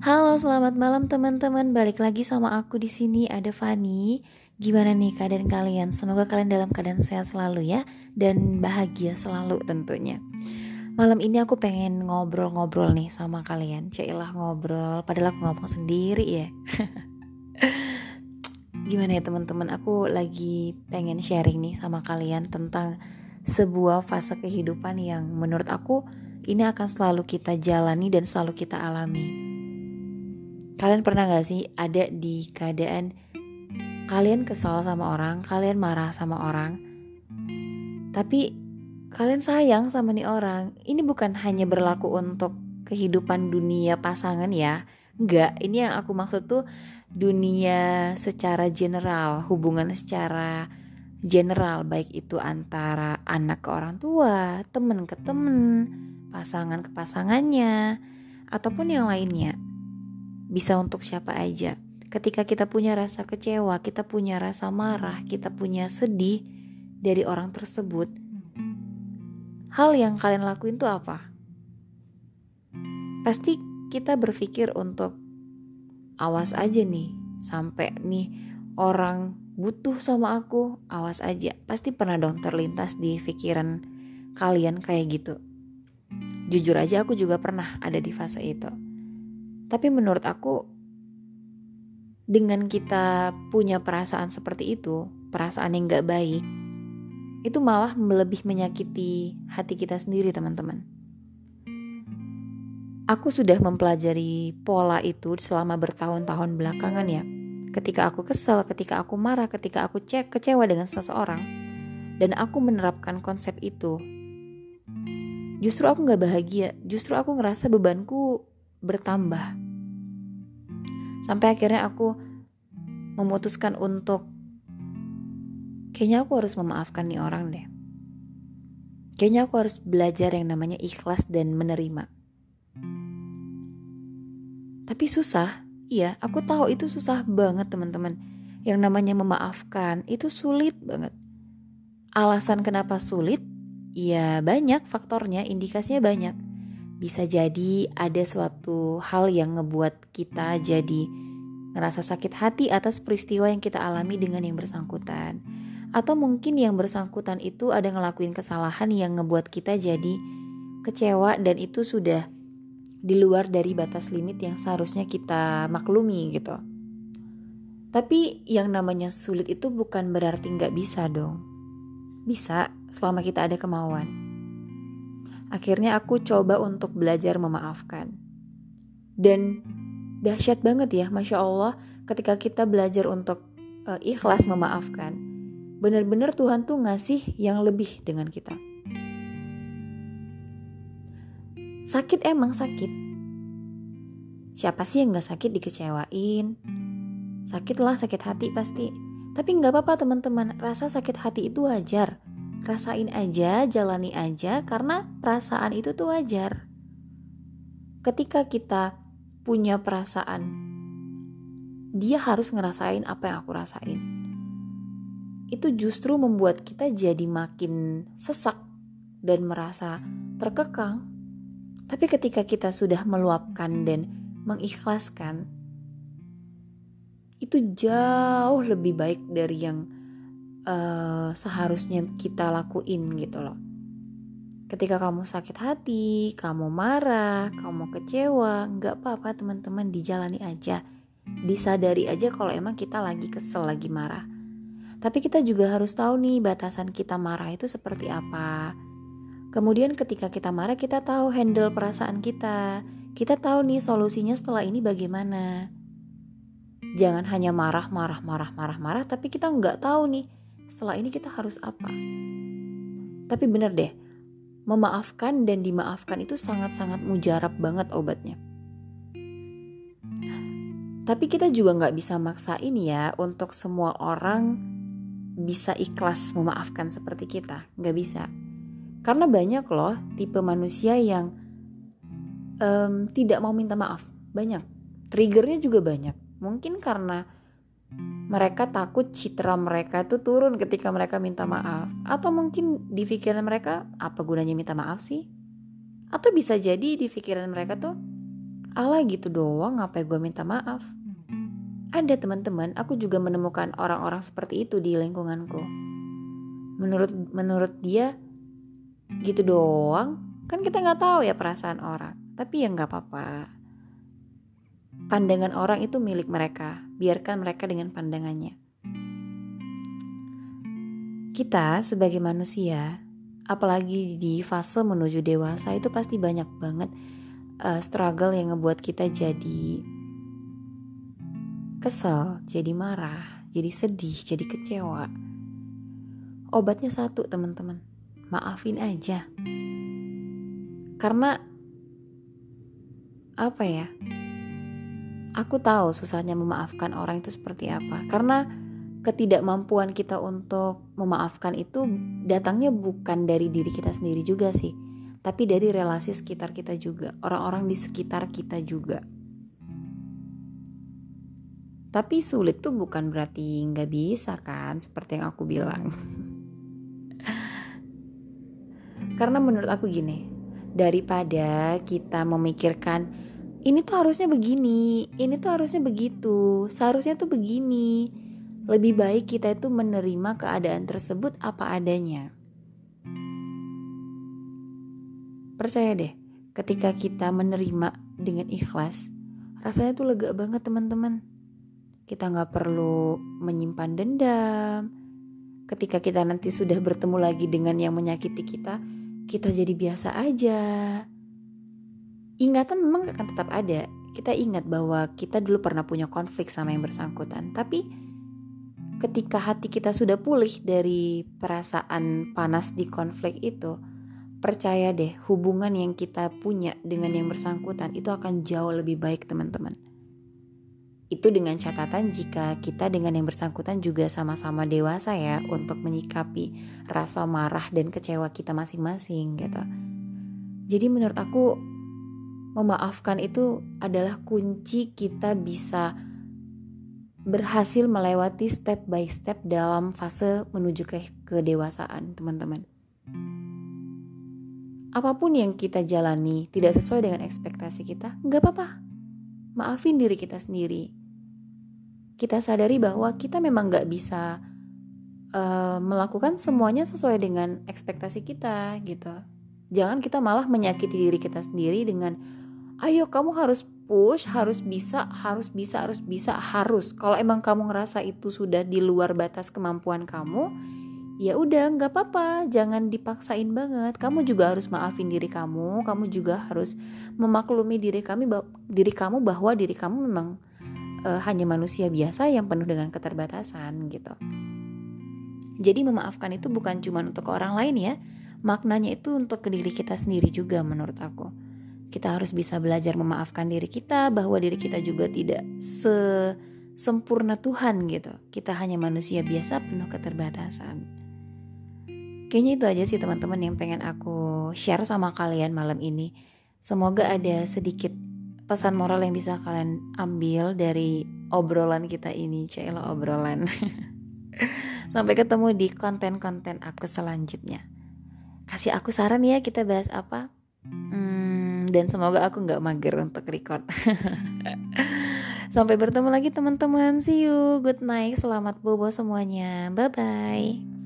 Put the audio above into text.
Halo, selamat malam teman-teman. Balik lagi sama aku di sini ada Fani. Gimana nih keadaan kalian? Semoga kalian dalam keadaan sehat selalu ya dan bahagia selalu tentunya. Malam ini aku pengen ngobrol-ngobrol nih sama kalian. Cailah ngobrol, padahal aku ngomong sendiri ya. Gimana ya teman-teman? Aku lagi pengen sharing nih sama kalian tentang sebuah fase kehidupan yang menurut aku ini akan selalu kita jalani dan selalu kita alami. Kalian pernah gak sih ada di keadaan kalian kesal sama orang, kalian marah sama orang, tapi kalian sayang sama nih orang. Ini bukan hanya berlaku untuk kehidupan dunia pasangan ya. Enggak, ini yang aku maksud tuh dunia secara general, hubungan secara general baik itu antara anak ke orang tua, temen ke temen, pasangan ke pasangannya, ataupun yang lainnya bisa untuk siapa aja. Ketika kita punya rasa kecewa, kita punya rasa marah, kita punya sedih dari orang tersebut, hal yang kalian lakuin itu apa? Pasti kita berpikir untuk awas aja nih, sampai nih orang butuh sama aku, awas aja. Pasti pernah dong terlintas di pikiran kalian kayak gitu. Jujur aja aku juga pernah ada di fase itu. Tapi menurut aku dengan kita punya perasaan seperti itu, perasaan yang gak baik, itu malah lebih menyakiti hati kita sendiri teman-teman. Aku sudah mempelajari pola itu selama bertahun-tahun belakangan ya. Ketika aku kesel, ketika aku marah, ketika aku cek kecewa dengan seseorang, dan aku menerapkan konsep itu, justru aku gak bahagia. Justru aku ngerasa bebanku bertambah. Sampai akhirnya aku memutuskan untuk kayaknya aku harus memaafkan nih orang deh. Kayaknya aku harus belajar yang namanya ikhlas dan menerima. Tapi susah, iya, aku tahu itu susah banget teman-teman. Yang namanya memaafkan itu sulit banget. Alasan kenapa sulit? Ya banyak faktornya, indikasinya banyak bisa jadi ada suatu hal yang ngebuat kita jadi ngerasa sakit hati atas peristiwa yang kita alami dengan yang bersangkutan. Atau mungkin yang bersangkutan itu ada ngelakuin kesalahan yang ngebuat kita jadi kecewa dan itu sudah di luar dari batas limit yang seharusnya kita maklumi gitu. Tapi yang namanya sulit itu bukan berarti nggak bisa dong. Bisa selama kita ada kemauan. Akhirnya aku coba untuk belajar memaafkan. Dan dahsyat banget ya, Masya Allah, ketika kita belajar untuk uh, ikhlas memaafkan. Benar-benar Tuhan tuh ngasih yang lebih dengan kita. Sakit emang sakit. Siapa sih yang gak sakit dikecewain? Sakit lah, sakit hati pasti. Tapi nggak apa-apa teman-teman, rasa sakit hati itu wajar rasain aja, jalani aja karena perasaan itu tuh wajar. Ketika kita punya perasaan, dia harus ngerasain apa yang aku rasain. Itu justru membuat kita jadi makin sesak dan merasa terkekang. Tapi ketika kita sudah meluapkan dan mengikhlaskan, itu jauh lebih baik dari yang uh, seharusnya kita lakuin gitu loh. Ketika kamu sakit hati, kamu marah, kamu kecewa, nggak apa-apa teman-teman dijalani aja. Disadari aja kalau emang kita lagi kesel, lagi marah. Tapi kita juga harus tahu nih batasan kita marah itu seperti apa. Kemudian ketika kita marah kita tahu handle perasaan kita. Kita tahu nih solusinya setelah ini bagaimana. Jangan hanya marah, marah, marah, marah, marah, tapi kita nggak tahu nih setelah ini kita harus apa? Tapi bener deh, memaafkan dan dimaafkan itu sangat-sangat mujarab banget obatnya. Tapi kita juga nggak bisa maksain ya untuk semua orang bisa ikhlas memaafkan seperti kita, nggak bisa. Karena banyak loh tipe manusia yang um, tidak mau minta maaf, banyak. Triggernya juga banyak. Mungkin karena mereka takut citra mereka itu turun ketika mereka minta maaf. Atau mungkin di pikiran mereka apa gunanya minta maaf sih? Atau bisa jadi di pikiran mereka tuh Allah gitu doang ngapain gue minta maaf? Ada teman-teman aku juga menemukan orang-orang seperti itu di lingkunganku. Menurut menurut dia gitu doang? Kan kita nggak tahu ya perasaan orang. Tapi ya nggak apa-apa. Pandangan orang itu milik mereka biarkan mereka dengan pandangannya kita sebagai manusia apalagi di fase menuju dewasa itu pasti banyak banget uh, struggle yang ngebuat kita jadi kesel, jadi marah, jadi sedih, jadi kecewa. Obatnya satu, teman-teman. Maafin aja. Karena apa ya? Aku tahu susahnya memaafkan orang itu seperti apa. Karena ketidakmampuan kita untuk memaafkan itu datangnya bukan dari diri kita sendiri juga sih, tapi dari relasi sekitar kita juga, orang-orang di sekitar kita juga. Tapi sulit tuh bukan berarti nggak bisa kan, seperti yang aku bilang. Karena menurut aku gini, daripada kita memikirkan ini tuh harusnya begini, ini tuh harusnya begitu, seharusnya tuh begini. Lebih baik kita itu menerima keadaan tersebut apa adanya. Percaya deh, ketika kita menerima dengan ikhlas, rasanya tuh lega banget teman-teman kita nggak perlu menyimpan dendam. Ketika kita nanti sudah bertemu lagi dengan yang menyakiti kita, kita jadi biasa aja. Ingatan memang akan tetap ada. Kita ingat bahwa kita dulu pernah punya konflik sama yang bersangkutan, tapi ketika hati kita sudah pulih dari perasaan panas di konflik itu, percaya deh, hubungan yang kita punya dengan yang bersangkutan itu akan jauh lebih baik, teman-teman. Itu dengan catatan jika kita dengan yang bersangkutan juga sama-sama dewasa ya untuk menyikapi rasa marah dan kecewa kita masing-masing gitu. Jadi menurut aku memaafkan itu adalah kunci kita bisa berhasil melewati step by step dalam fase menuju ke kedewasaan, teman-teman. Apa pun yang kita jalani tidak sesuai dengan ekspektasi kita, nggak apa-apa. Maafin diri kita sendiri kita sadari bahwa kita memang nggak bisa uh, melakukan semuanya sesuai dengan ekspektasi kita gitu. Jangan kita malah menyakiti diri kita sendiri dengan ayo kamu harus push, harus bisa, harus bisa, harus bisa, harus. Kalau emang kamu ngerasa itu sudah di luar batas kemampuan kamu, ya udah nggak apa-apa, jangan dipaksain banget. Kamu juga harus maafin diri kamu, kamu juga harus memaklumi diri kami diri kamu bahwa diri kamu memang uh, hanya manusia biasa yang penuh dengan keterbatasan gitu. Jadi memaafkan itu bukan cuma untuk orang lain ya, maknanya itu untuk ke diri kita sendiri juga menurut aku. Kita harus bisa belajar memaafkan diri kita bahwa diri kita juga tidak sempurna Tuhan gitu. Kita hanya manusia biasa penuh keterbatasan. Kayaknya itu aja sih teman-teman yang pengen aku share sama kalian malam ini. Semoga ada sedikit pesan moral yang bisa kalian ambil dari obrolan kita ini Cila obrolan sampai ketemu di konten-konten aku selanjutnya kasih aku saran ya kita bahas apa? Hmm, dan semoga aku nggak mager untuk record. Sampai bertemu lagi teman-teman. See you. Good night. Selamat bobo semuanya. Bye bye